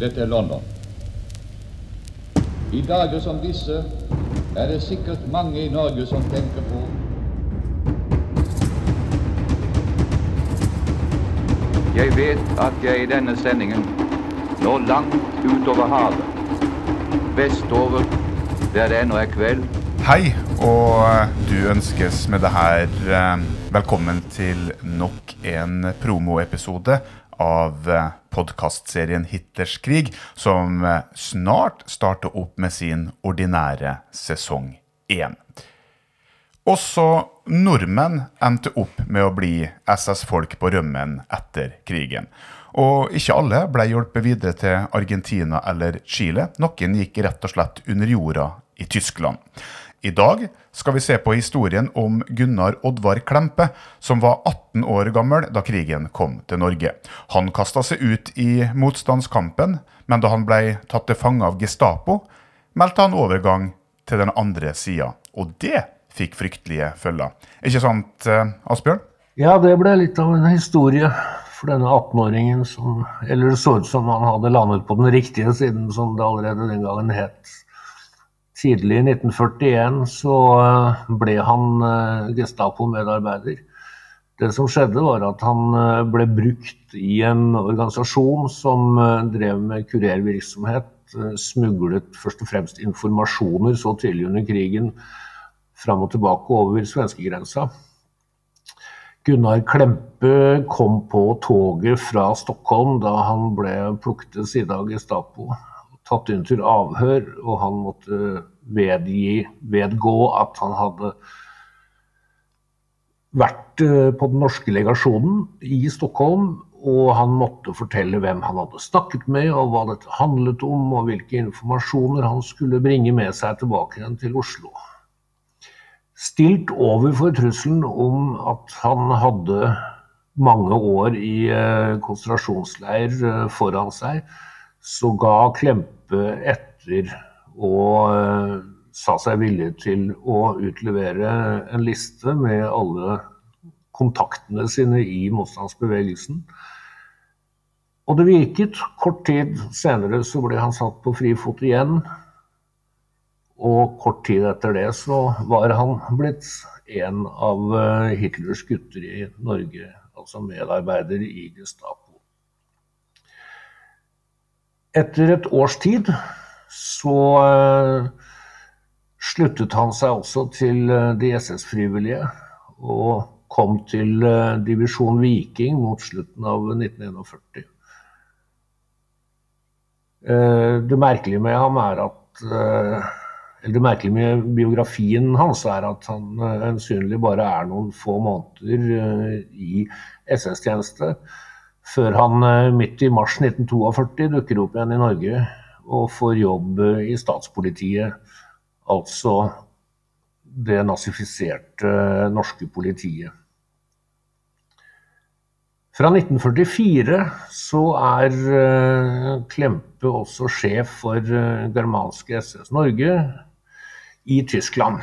Dette er London. I dager som disse er det sikkert mange i Norge som tenker på Jeg vet at jeg i denne sendingen når langt utover havet, vestover, der det ennå er kveld, Hei, og du ønskes med det her eh, velkommen til nok en promoepisode av eh, podkastserien Hitlers krig, som eh, snart starter opp med sin ordinære sesong én. Også nordmenn endte opp med å bli SS-folk på rømmen etter krigen. Og ikke alle ble hjulpet videre til Argentina eller Chile. Noen gikk rett og slett under jorda i Tyskland. I dag skal vi se på historien om Gunnar Oddvar Klempe, som var 18 år gammel da krigen kom til Norge. Han kasta seg ut i motstandskampen, men da han ble tatt til fange av Gestapo, meldte han overgang til den andre sida. Og det fikk fryktelige følger. Ikke sant, eh, Asbjørn? Ja, det ble litt av en historie for denne 18-åringen som Eller det så ut som han hadde landet på den riktige siden, som det allerede den gangen het. Tidlig i 1941 så eh, ble han eh, Gestapo-medarbeider. Det som skjedde, var at han eh, ble brukt i en organisasjon som drev med kurervirksomhet. Smuglet først og fremst informasjoner så tidlig under krigen fram og tilbake over svenskegrensa. Gunnar Klempe kom på toget fra Stockholm da han ble plukket til side av Gestapo tatt inn til avhør, og han måtte vedgi, vedgå at han hadde vært eh, på den norske legasjonen i Stockholm. Og han måtte fortelle hvem han hadde snakket med, og hva dette handlet om, og hvilke informasjoner han skulle bringe med seg tilbake igjen til Oslo. Stilt overfor trusselen om at han hadde mange år i eh, konsentrasjonsleir eh, foran seg, så ga Klempe etter og uh, sa seg villig til å utlevere en liste med alle kontaktene sine i motstandsbevegelsen. Og det virket. Kort tid senere så ble han satt på frifot igjen. Og kort tid etter det så var han blitt en av eh, Hitlers gutter i Norge, altså medarbeider i Gestapo. Etter et års tid så uh, sluttet han seg også til uh, de SS-frivillige og kom til uh, divisjon Viking mot slutten av 1941. det merkelige med ham er at eller Det merkelige med biografien hans er at han øyensynlig bare er noen få måneder i SS-tjeneste før han eh, midt i mars 1942 dukker opp igjen i Norge og får jobb eh, i statspolitiet, altså det nazifiserte eh, norske politiet. Fra 1944 så er Klempe også sjef for germanske SS Norge i Tyskland.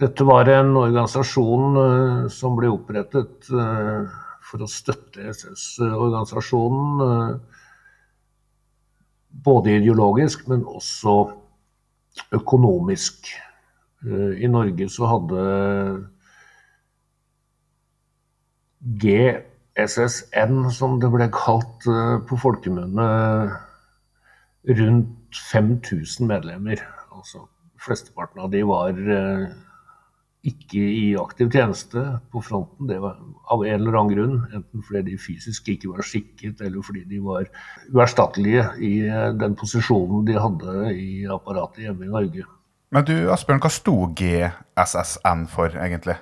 Dette var en organisasjon som ble opprettet for å støtte SS-organisasjonen. Eh, både ideologisk, men også økonomisk. Eh, I Norge så hadde GSSN, som det ble kalt eh, på folkemunne, rundt 5000 medlemmer. Altså, flesteparten av de var ikke i aktiv tjeneste på fronten. Det var av en eller annen grunn. Enten fordi de fysisk ikke var skikket, eller fordi de var uerstattelige i eh, den posisjonen de hadde i apparatet hjemme i Norge. Men du Asbjørn, hva sto GSSN for, egentlig?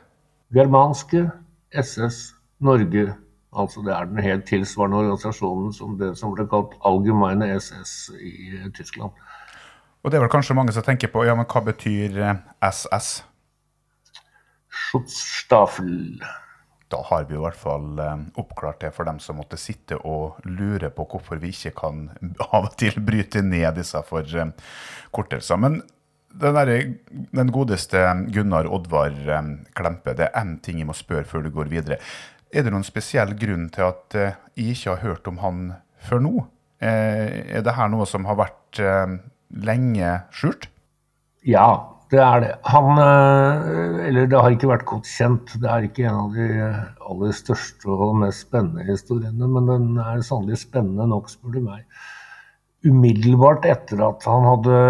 Germanske SS Norge. Altså det er den helt tilsvarende organisasjonen som det som ble kalt Allgemeine SS i eh, Tyskland. Og det er vel kanskje mange som tenker på ja, men hva betyr SS? Eh, Schutzstaffel. Da har vi i hvert fall eh, oppklart det for dem som måtte sitte og lure på hvorfor vi ikke kan av og til bryte ned disse forkortelsene. Men den, der, den godeste Gunnar Oddvar eh, Klempe, det er én ting jeg må spørre før du går videre. Er det noen spesiell grunn til at eh, jeg ikke har hørt om han før nå? Er det her noe som har vært lenge skjult? Ja, det er det. Han Eller det har ikke vært godt kjent. Det er ikke en av de aller største og mest spennende historiene, men den er sannelig spennende nok, spør du meg. Umiddelbart etter at han hadde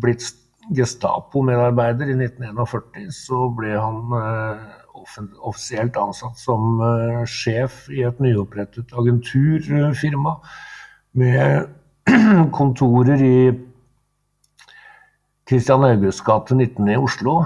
blitt Gestapo-medarbeider i 1941, så ble han eh, offisielt ansatt som eh, sjef i et nyopprettet agenturfirma med kontorer i Christian Augusts gate 19 i Oslo.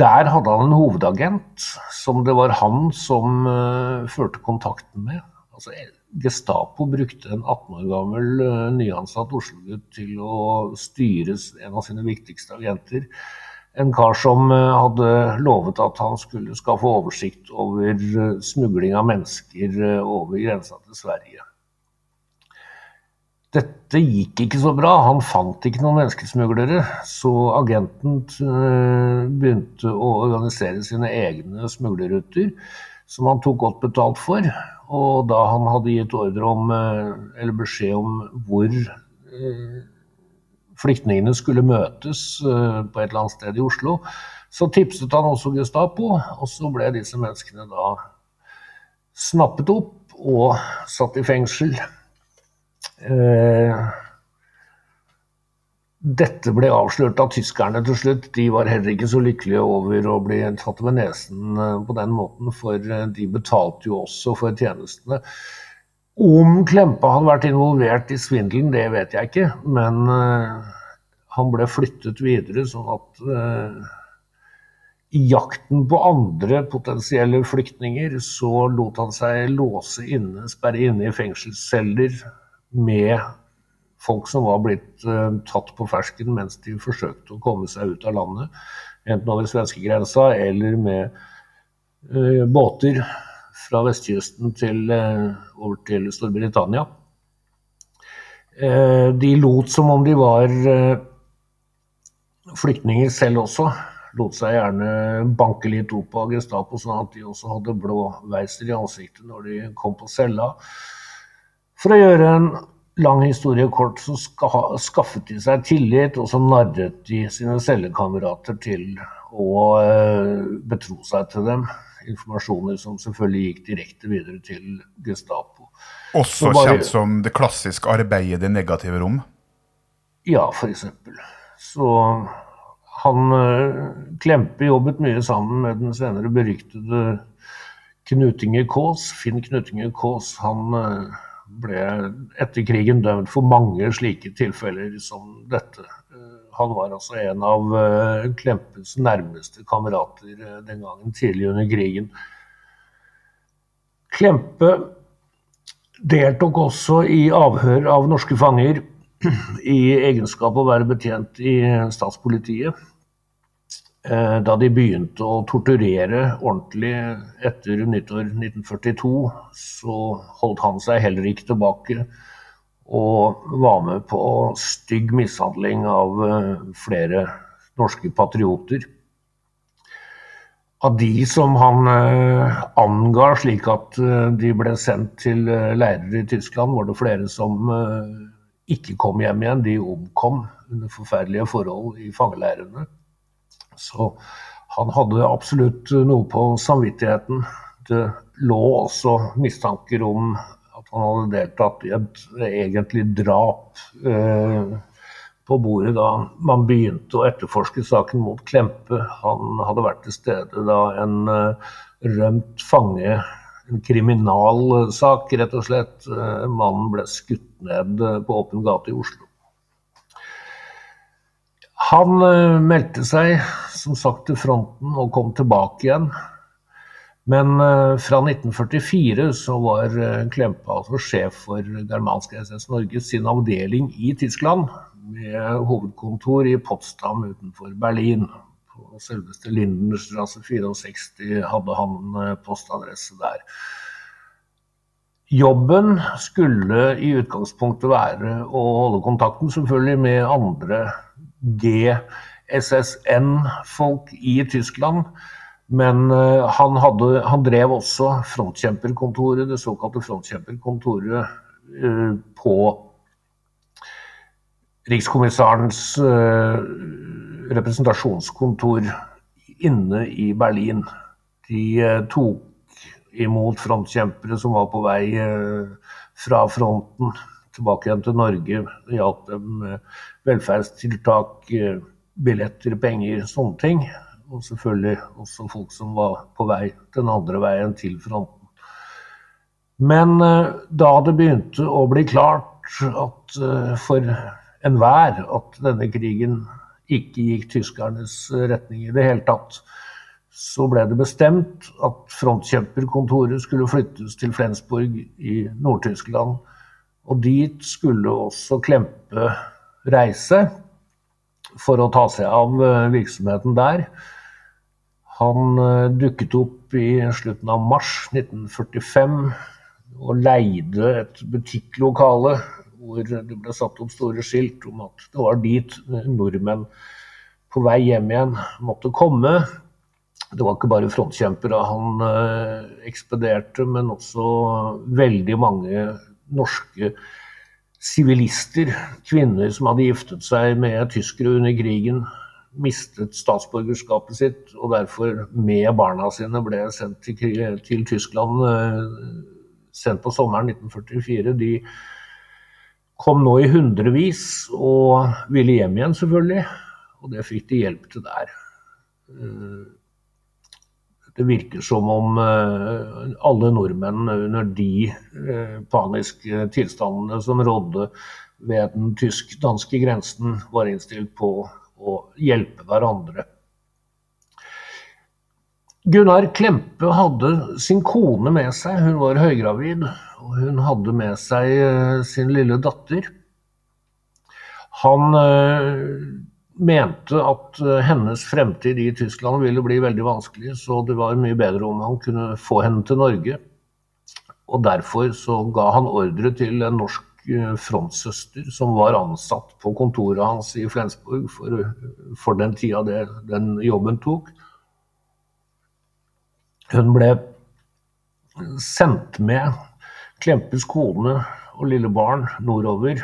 Der hadde han en hovedagent som det var han som uh, førte kontakten med. Altså, Gestapo brukte en 18 år gammel uh, nyansatt Oslo-gutt til å styre en av sine viktigste agenter. En kar som uh, hadde lovet at han skulle skaffe oversikt over smugling av mennesker over grensa til Sverige. Dette gikk ikke så bra. Han fant ikke noen menneskesmuglere. Så agenten begynte å organisere sine egne smuglerruter, som han tok godt betalt for. Og da han hadde gitt ordre om, eh, eller beskjed om hvor eh, flyktningene skulle møtes eh, på et eller annet sted i Oslo, så tipset han også Gestapo, og så ble disse menneskene da snappet opp og satt i fengsel. Eh, dette ble avslørt av tyskerne til slutt. De var heller ikke så lykkelige over å bli tatt ved nesen eh, på den måten, for eh, de betalte jo også for tjenestene. Om Klempe hadde vært involvert i svindelen, det vet jeg ikke. Men han ble flyttet videre, sånn at i jakten på andre potensielle flyktninger, så lot han seg låse inne, sperre inne i fengselsceller med folk som var blitt uh, tatt på fersken mens de forsøkte å komme seg ut av landet. Enten over svenskegrensa eller med uh, båter fra vestkysten til, uh, over til Storbritannia. de lot som om de var flyktninger selv også. Lot seg gjerne banke litt opp av Gestapo, sånn at de også hadde blå veiser i ansiktet når de kom på cella. For å gjøre en lang historie kort, så skaffet de seg tillit, og så narret de sine cellekamerater til å eh, betro seg til dem. Informasjoner som selvfølgelig gikk direkte videre til Gestapo. Også bare, kjent som det klassiske arbeidet i det negative rom? Ja, f.eks. Så han eh, Klempe jobbet mye sammen med den senere beryktede Knutinger Kaas, Finn Knutinger Kaas. Han eh, ble etter krigen dømt for mange slike tilfeller som dette. Eh, han var altså en av eh, Klempes nærmeste kamerater eh, den gangen, tidlig under krigen. Klempe deltok også i avhør av norske fanger i egenskap å være betjent i statspolitiet. Eh, da de begynte å torturere ordentlig etter nyttår 1942, så holdt han seg heller ikke tilbake og var med på stygg mishandling av eh, flere norske patrioter. Av de som han eh, anga slik at de ble sendt til leirer i Tyskland, var det flere som ikke kom hjem igjen. De omkom under forferdelige forhold i fangeleirene. Så han hadde absolutt noe på samvittigheten. Det lå også mistanker om at han hadde deltatt i et egentlig drap eh, på bordet da man begynte å etterforske saken mot Klempe. Han hadde vært til stede da en eh, rømt fange en kriminalsak, rett og slett. Eh, mannen ble skutt ned på åpen gate i Oslo. Han uh, meldte seg som sagt til fronten og kom tilbake igjen. Men uh, fra 1944 så var uh, Klempe altså sjef for Germansk SS Norge sin avdeling i Tyskland, med hovedkontor i Potsdam utenfor Berlin. På selveste Lindenstrasse 64 hadde han postadresse der. Jobben skulle i utgangspunktet være å holde kontakten selvfølgelig med andre GSSN-folk i Tyskland. Men uh, han, hadde, han, drev også frontkjemperkontoret, det såkalte frontkjemperkontoret uh, på Rikskommissarens uh, representasjonskontor inne i Berlin. De tok imot frontkjempere som var på vei fra fronten tilbake igjen til Norge. Det hjalp dem med velferdstiltak, billetter, penger, sånne ting og selvfølgelig også folk som var på vei den andre veien til fronten. Men eh, da det begynte å bli klart at eh, for enhver at denne krigen ikke gikk tyskernes retning i det hele tatt, så ble det bestemt at frontkjemperkontoret skulle flyttes til Flensburg i Nord-Tyskland. Og dit skulle også Klempe reise for å ta seg av eh, virksomheten der. Han eh, dukket opp i slutten av mars 1945 og leide et butikklokale hvor det ble satt opp store skilt om at det var dit nordmenn på vei hjem igjen måtte komme. Det var ikke bare frontkjempere han eh, ekspederte, men også veldig mange norske sivilister, kvinner som hadde giftet seg med tyskere under krigen mistet statsborgerskapet sitt og derfor med barna sine ble sendt til, til Tyskland eh, sendt på sommeren 1944. De kom nå i hundrevis og ville hjem igjen, selvfølgelig. Og det fikk de hjelp til der. Eh, det virker som om eh, alle nordmenn under de paniske tilstandene som rådde ved den tysk-danske grensen, var innstilt på å hjelpe hverandre. Gunnar Klempe hadde sin kone med seg, hun var høygravid. Og hun hadde med seg eh, sin lille datter. Han mente at eh, hennes fremtid i Tyskland ville bli veldig vanskelig, så det var mye bedre om han kunne få henne til Norge. Og derfor så ga han ordre til en norsk Eh, frontsøster som var ansatt på kontoret hans i Flensburg for, for den tida det, den jobben tok. Hun ble sendt med Klempes kone og lille barn nordover.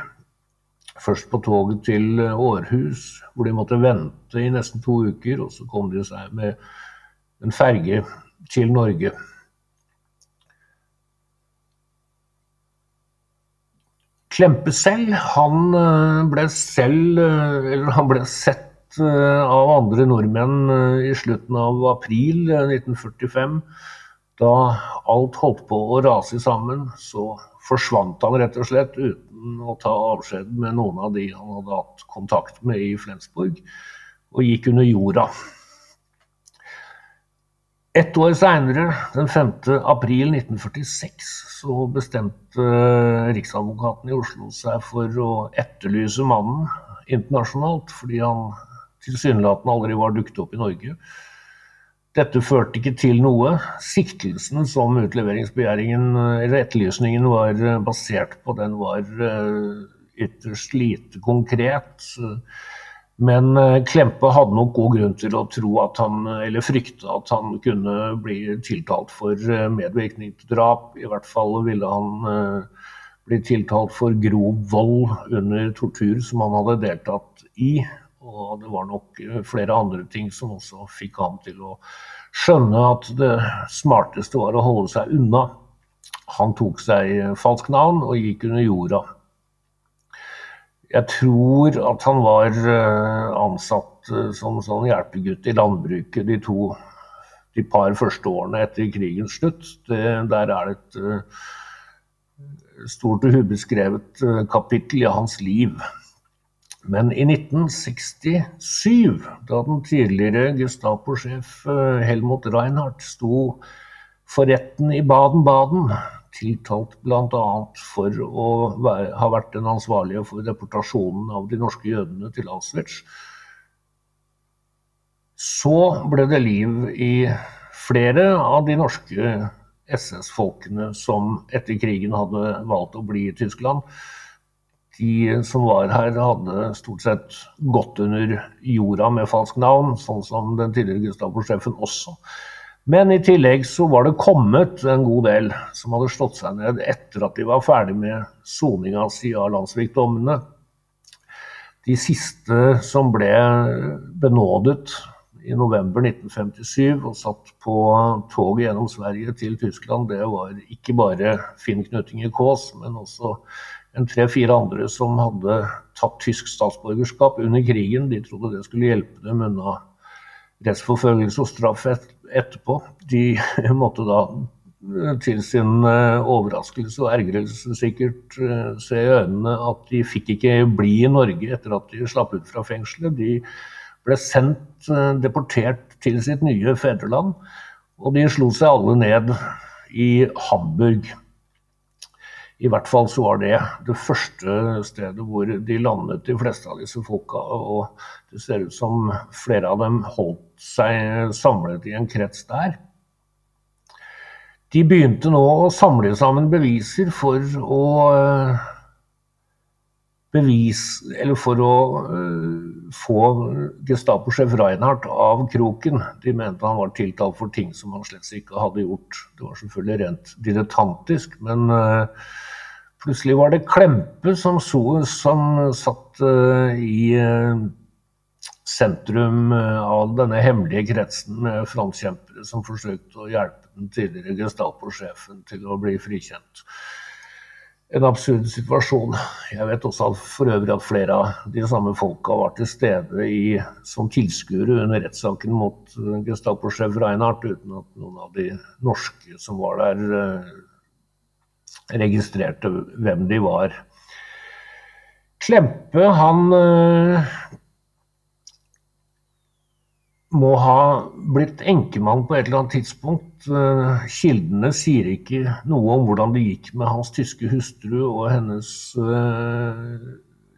Først på toget til Århus, hvor de måtte vente i nesten to uker. Og så kom de seg med en ferge til Norge. Klempe selv, han eh, ble selv eh, Eller han ble sett eh, av andre nordmenn i slutten av april 1945. Da alt holdt på å rase sammen, så forsvant han rett og slett uten å ta avskjed med noen av de han hadde hatt kontakt med i Flensburg, og gikk under jorda. Ett år seinere, den 5. april 1946, så bestemte Riksadvokaten i Oslo seg for å etterlyse mannen internasjonalt, fordi han tilsynelatende aldri var dukket opp i Norge. Dette førte ikke til noe. Siktelsen som utleveringsbegjæringen, eller etterlysningen var eh, basert på, den var eh, ytterst lite konkret. Men eh, Klempe hadde nok god grunn til å tro at han, eller frykte at han kunne bli tiltalt for eh, medvirkning til drap. I hvert fall ville han eh, bli tiltalt for grov vold under tortur som han hadde deltatt i. Og det var nok flere andre ting som også fikk ham til å skjønne at det smarteste var å holde seg unna. Han tok seg falsk navn og gikk under jorda. Jeg tror at han var eh, ansatt eh, som sånn hjelpegutt i landbruket de to de par første årene etter krigens slutt. Det, der er det et stort og ubeskrevet kapittel i hans liv. Men i 1967, da den tidligere Gestapo-sjef uh, Helmut Reinhardt sto for retten i Baden-Baden tiltalt bl.a. for å ha vært den ansvarlige for deportasjonen av de norske jødene til Auschwitz. Så ble det liv i flere av de norske SS-folkene som etter krigen hadde valgt å bli i Tyskland. De som var her, hadde stort sett gått under jorda med falskt navn, sånn som den tidligere Gestapo-sjefen også. Men i tillegg så var det kommet en god del som hadde slått seg ned etter at de var ferdig med soninga si av landssvikdommene. De siste som ble benådet i november 1957 og satt på toget gjennom Sverige til Tyskland, det var ikke bare Finn Knuttinger Kaas, men også en tre-fire andre som hadde tatt tysk statsborgerskap under krigen. De trodde det skulle hjelpe dem unna rettsforfølgelse og straff etterpå. De måtte da eh, til sin eh, overraskelse og ergrelse sikkert eh, se i øynene at de fikk ikke bli i Norge etter at de slapp ut fra fengselet. De ble sendt, deportert til sitt nye fedreland, og de slo seg alle ned i Hamburg. I hvert fall så var det det første stedet hvor de landet, de fleste av disse folka. Og det ser ut som flere av dem holdt seg samlet i en krets der. De begynte nå å samle sammen beviser for å bevis, eller for å uh, få Gestapo-sjef Reinhardt av kroken. De mente han var tiltalt for ting som han slett ikke hadde gjort. Det var selvfølgelig rent dilettantisk, men uh, Plutselig var det Klempe som, så, som satt uh, i sentrum av denne hemmelige kretsen med frontkjempere som forsøkte å hjelpe den tidligere Gestapo-sjefen til å bli frikjent. En absurd situasjon. Jeg vet også at for øvrig at flere av de samme folka var til stede i, som tilskuere under rettssaken mot Gestapo-sjef Reinhardt, uten at noen av de norske som var der, registrerte hvem de var. Klempe, han øh, må ha blitt enkemann på et eller annet tidspunkt. Eh, kildene sier ikke noe om hvordan det gikk med hans tyske hustru og hennes øh,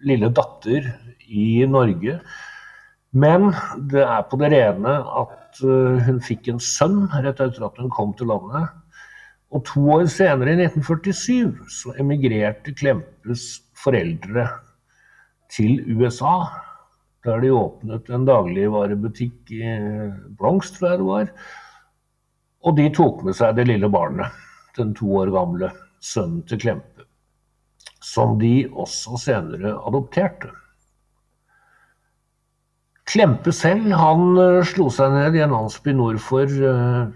lille datter i Norge. Men det er på det rene at hun fikk en sønn rett etter at hun kom til landet. Og to år senere, i 1947, så emigrerte Klempes foreldre til USA. Der de åpnet en dagligvarebutikk i Blomst, tror jeg det var. Og de tok med seg det lille barnet, den to år gamle sønnen til Klempe. Som de også senere adopterte. Klempe selv han eh, slo seg ned i en landsby nord for uh,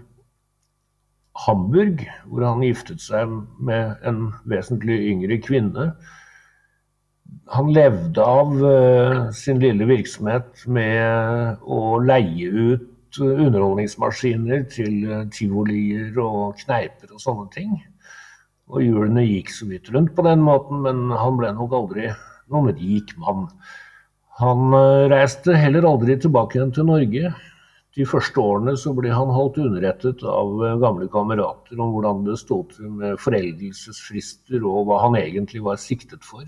Hamburg, hvor han giftet seg med en vesentlig yngre kvinne. Han levde av uh, sin lille virksomhet med å leie ut underholdningsmaskiner til uh, tivolier og kneiper og sånne ting. Og hjulene gikk så vidt rundt på den måten, men han ble nok aldri noen rik mann. Han reiste heller aldri tilbake igjen til Norge. De første årene så ble han holdt underrettet av eh, gamle kamerater om hvordan det stod til med foreldelsesfrister og hva han egentlig var siktet for.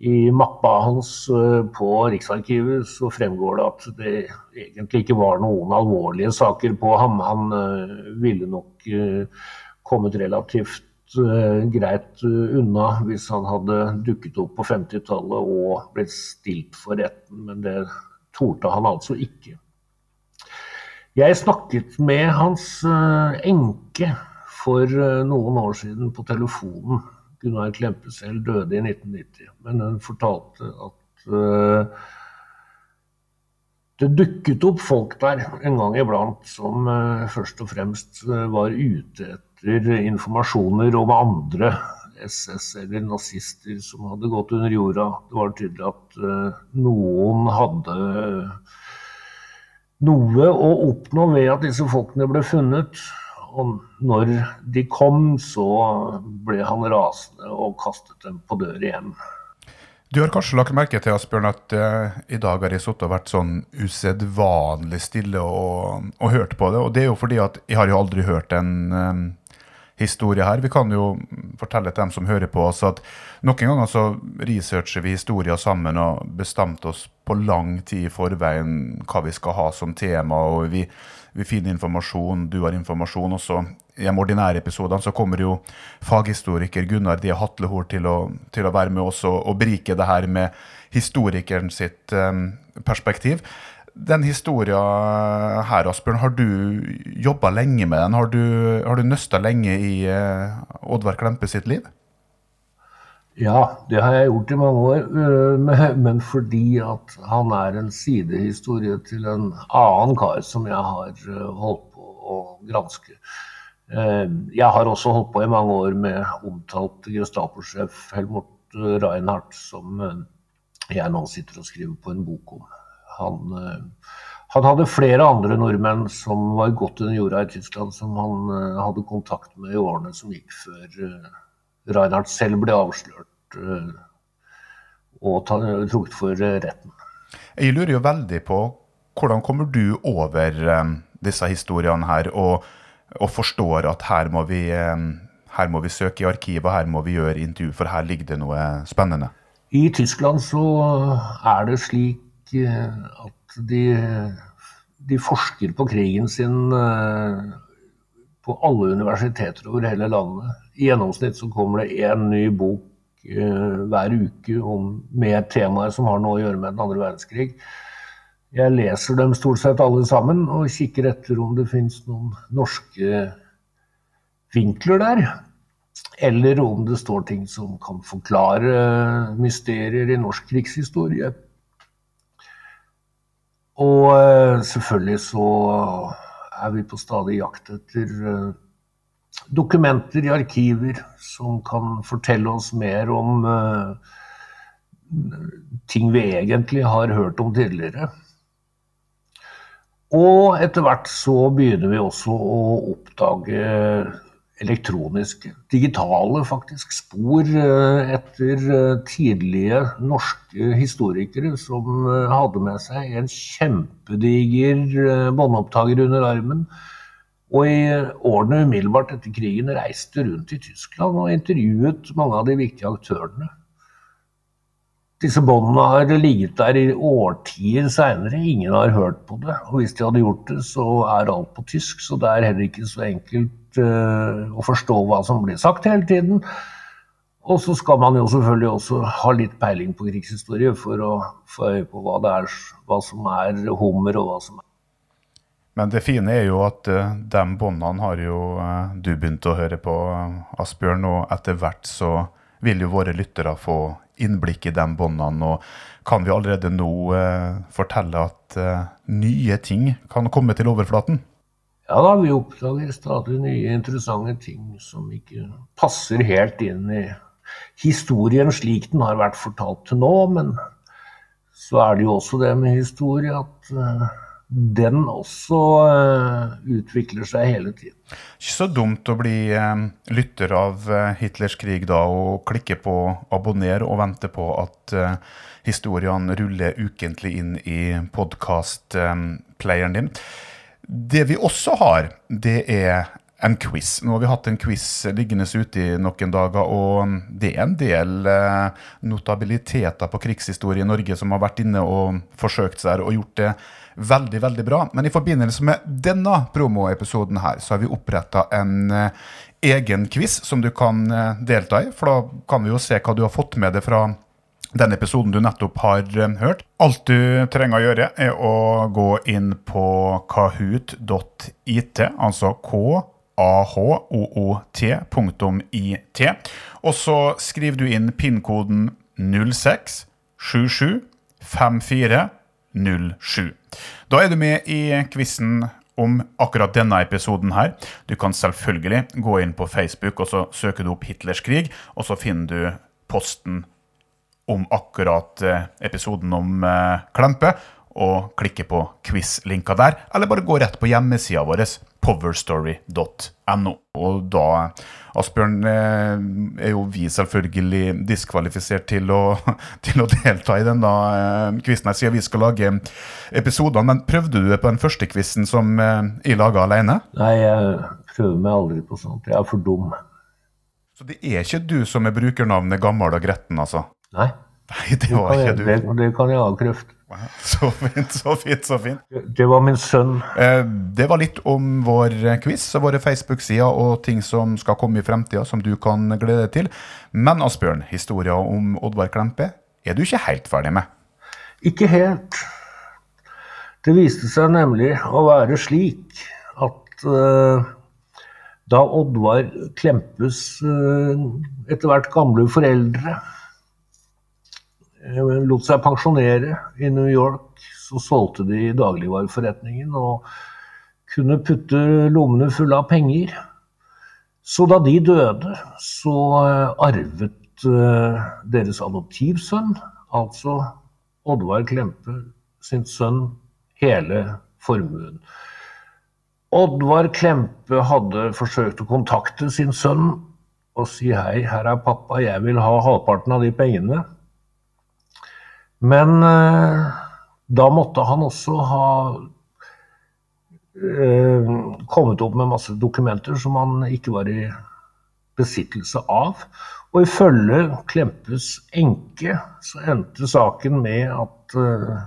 I mappa hans eh, på Riksarkivet så fremgår det at det egentlig ikke var noen alvorlige saker på ham. Han eh, ville nok kommet relativt greit unna hvis han hadde dukket opp på 50-tallet og blitt stilt for retten, men det torde han altså ikke. Jeg snakket med hans eh, enke for eh, noen år siden på telefonen. Gunnar Klempe selv døde i 1990, men hun fortalte at uh, det dukket opp folk der en gang iblant som uh, først og fremst uh, var ute etter informasjoner om andre SS eller nazister som hadde gått under jorda. Det var tydelig at noen hadde noe å oppnå ved at disse folkene ble funnet. Og når de kom, så ble han rasende og kastet dem på dør igjen. Du har kanskje lagt merke til Asbjørn, at uh, i dag har jeg sittet og vært sånn usedvanlig stille og, og, hørt på det. Og det er jo fordi at jeg har jo aldri hørt en um, historie her. Vi kan jo fortelle til dem som hører på oss, at noen ganger så researcher vi historier sammen og bestemte oss på lang tid i forveien hva vi skal ha som tema. og vi, vi finner informasjon, du har informasjon også. I de ordinære episodene så kommer jo faghistoriker Gunnar D. Hatlehor til å, til å være med oss og, og berike det her med historikeren sitt um, perspektiv. Den historien her, Asbjørn, har du jobba lenge med den? Har du, har du nøsta lenge i uh, Oddvar Klempe sitt liv? Ja, det har jeg gjort i mange år. Eh, men fordi at han er en sidehistorie til en annen kar som jeg har eh, holdt på å granske. Jeg har også holdt på i mange år med omtalt Gestapo-sjef Helmut Reinhardt, som jeg nå sitter og skriver på en bok om. Han, han, hadde flere andre nordmenn som var godt under jorda i Tyskland, som han hadde kontakt med i årene som gikk før Reinhardt selv ble avslørt og trukket for retten. Jeg lurer jo veldig på hvordan kommer du over disse historiene her, og, og forstår at her må, vi, her må vi søke i arkivet, her må vi gjøre intervju, for her ligger det noe spennende? I Tyskland så er det slik at de, de forsker på krigen sin eh, på alle universiteter over hele landet. I gjennomsnitt så kommer det én ny bok uh, hver uke om, med temaer som har noe å gjøre med den andre verdenskrig. Jeg leser dem stort sett alle sammen og kikker etter om det fins noen norske vinkler der. Eller om det står ting som kan forklare mysterier i norsk krigshistorie. Og eh, selvfølgelig så er vi på stadig jakt etter eh, dokumenter i arkiver som kan fortelle oss mer om eh, ting vi egentlig har hørt om tidligere. Og etter hvert så begynner vi også å oppdage elektroniske, digitale faktisk, spor eh, etter eh, tidlige norske historikere som hadde med seg en kjempediger båndopptaker under armen. Og i årene umiddelbart etter krigen reiste rundt i Tyskland og intervjuet mange av de viktige aktørene. Disse båndene har ligget der i årtier seinere. Ingen har hørt på det. Og hvis de hadde gjort det, så er alt på tysk, så det er heller ikke så enkelt uh, å forstå hva som blir sagt hele tiden. Og så skal man jo selvfølgelig også ha litt peiling på krigshistorie for å få øye på hva, er, hva som er hummer, og hva som er men det fine er jo at uh, de båndene har jo uh, du begynt å høre på, Asbjørn, og etter hvert så vil jo våre lyttere få innblikk i de båndene. Og kan vi allerede nå uh, fortelle at eh, nye ting kan komme til overflaten? Ja da, vi oppdager stadig nye interessante ting som ikke passer helt inn i historien slik den har vært fortalt til nå. Men så er det jo også det med historie at eh, den også uh, utvikler seg hele tiden. Ikke så dumt å bli uh, lytter av uh, Hitlers krig da, og klikke på abonner og vente på at historiene ruller ukentlig inn i podkast-playeren din. Det vi også har, det er en quiz. Nå har vi hatt en quiz liggende ute i noen dager, og det er en del notabiliteter på krigshistorie i Norge som har vært inne og forsøkt seg og gjort det veldig, veldig bra. Men i forbindelse med denne promoepisoden her, så har vi oppretta en uh, egen quiz som du kan uh, delta i. For da kan vi jo se hva du har fått med deg fra den episoden du nettopp har uh, hørt. Alt du trenger å gjøre, er å gå inn på kahoot.it, altså K ahoot.it. Og så skriver du inn pinnkoden 06775407. Da er du med i quizen om akkurat denne episoden her. Du kan selvfølgelig gå inn på Facebook og så søker du opp Hitlers krig, og så finner du posten om akkurat eh, episoden om eh, Klempe, og klikke på quiz-linka der, eller bare gå rett på hjemmesida vår powerstory.no. Og da, Asbjørn, eh, er jo vi selvfølgelig diskvalifisert til å, til å delta i denne eh, quizen, siden vi skal lage episodene. Men prøvde du det på den første quizen som eh, jeg laga alene? Nei, jeg prøver meg aldri på sånt. Jeg er for dum. Så det er ikke du som er brukernavnet Gammal og gretten, altså? Nei, Nei, det var ikke du. det, det kan jeg avkrefte. Så fint, så fint, så fint. Det var min sønn. Eh, Det var litt om vår quiz og våre Facebook-sider og ting som skal komme i fremtida, som du kan glede deg til. Men Asbjørn, historia om Oddvar Klempe er du ikke helt ferdig med. Ikke helt. Det viste seg nemlig å være slik at uh, da Oddvar Klempes uh, etter hvert gamle foreldre eh, lot seg pensjonere i New York, så solgte de dagligvareforretningen og kunne putte lommene fulle av penger. Så da de døde, så eh, arvet eh, deres adoptivsønn, altså Oddvar Klempe sin sønn, hele formuen. Oddvar Klempe hadde forsøkt å kontakte sin sønn og si hei, her er pappa, jeg vil ha halvparten av de pengene. Men eh, da måtte han også ha eh, kommet opp med masse dokumenter som han ikke var i besittelse av. Og ifølge Klempes enke så endte saken med at eh,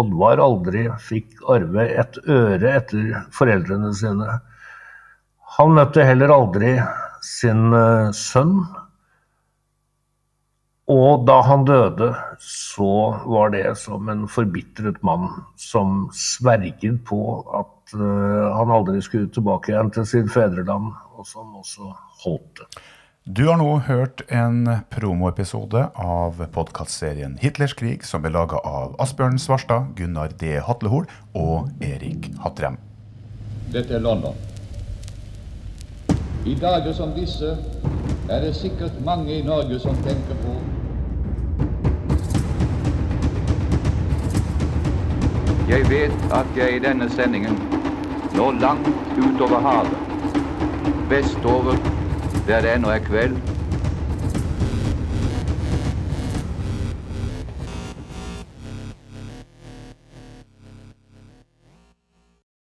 Oddvar aldri fikk arve et øre etter foreldrene sine. Han møtte heller aldri sin sønn. Og da han døde, så var det som en forbitret mann som sverget på at eh, han aldri skulle tilbake igjen til sitt fedreland, og som også holdt det. Du har nå hørt en promoepisode av podkastserien Hitlers krig, som ble laga av Asbjørn Svarstad, Gunnar D. Hatlehol og Erik Hattrem. Dette er London. I dager som disse er det sikkert mange i Norge som tenker på. Jeg vet at jeg i denne sendingen når langt utover havet, vestover der det ennå er kveld,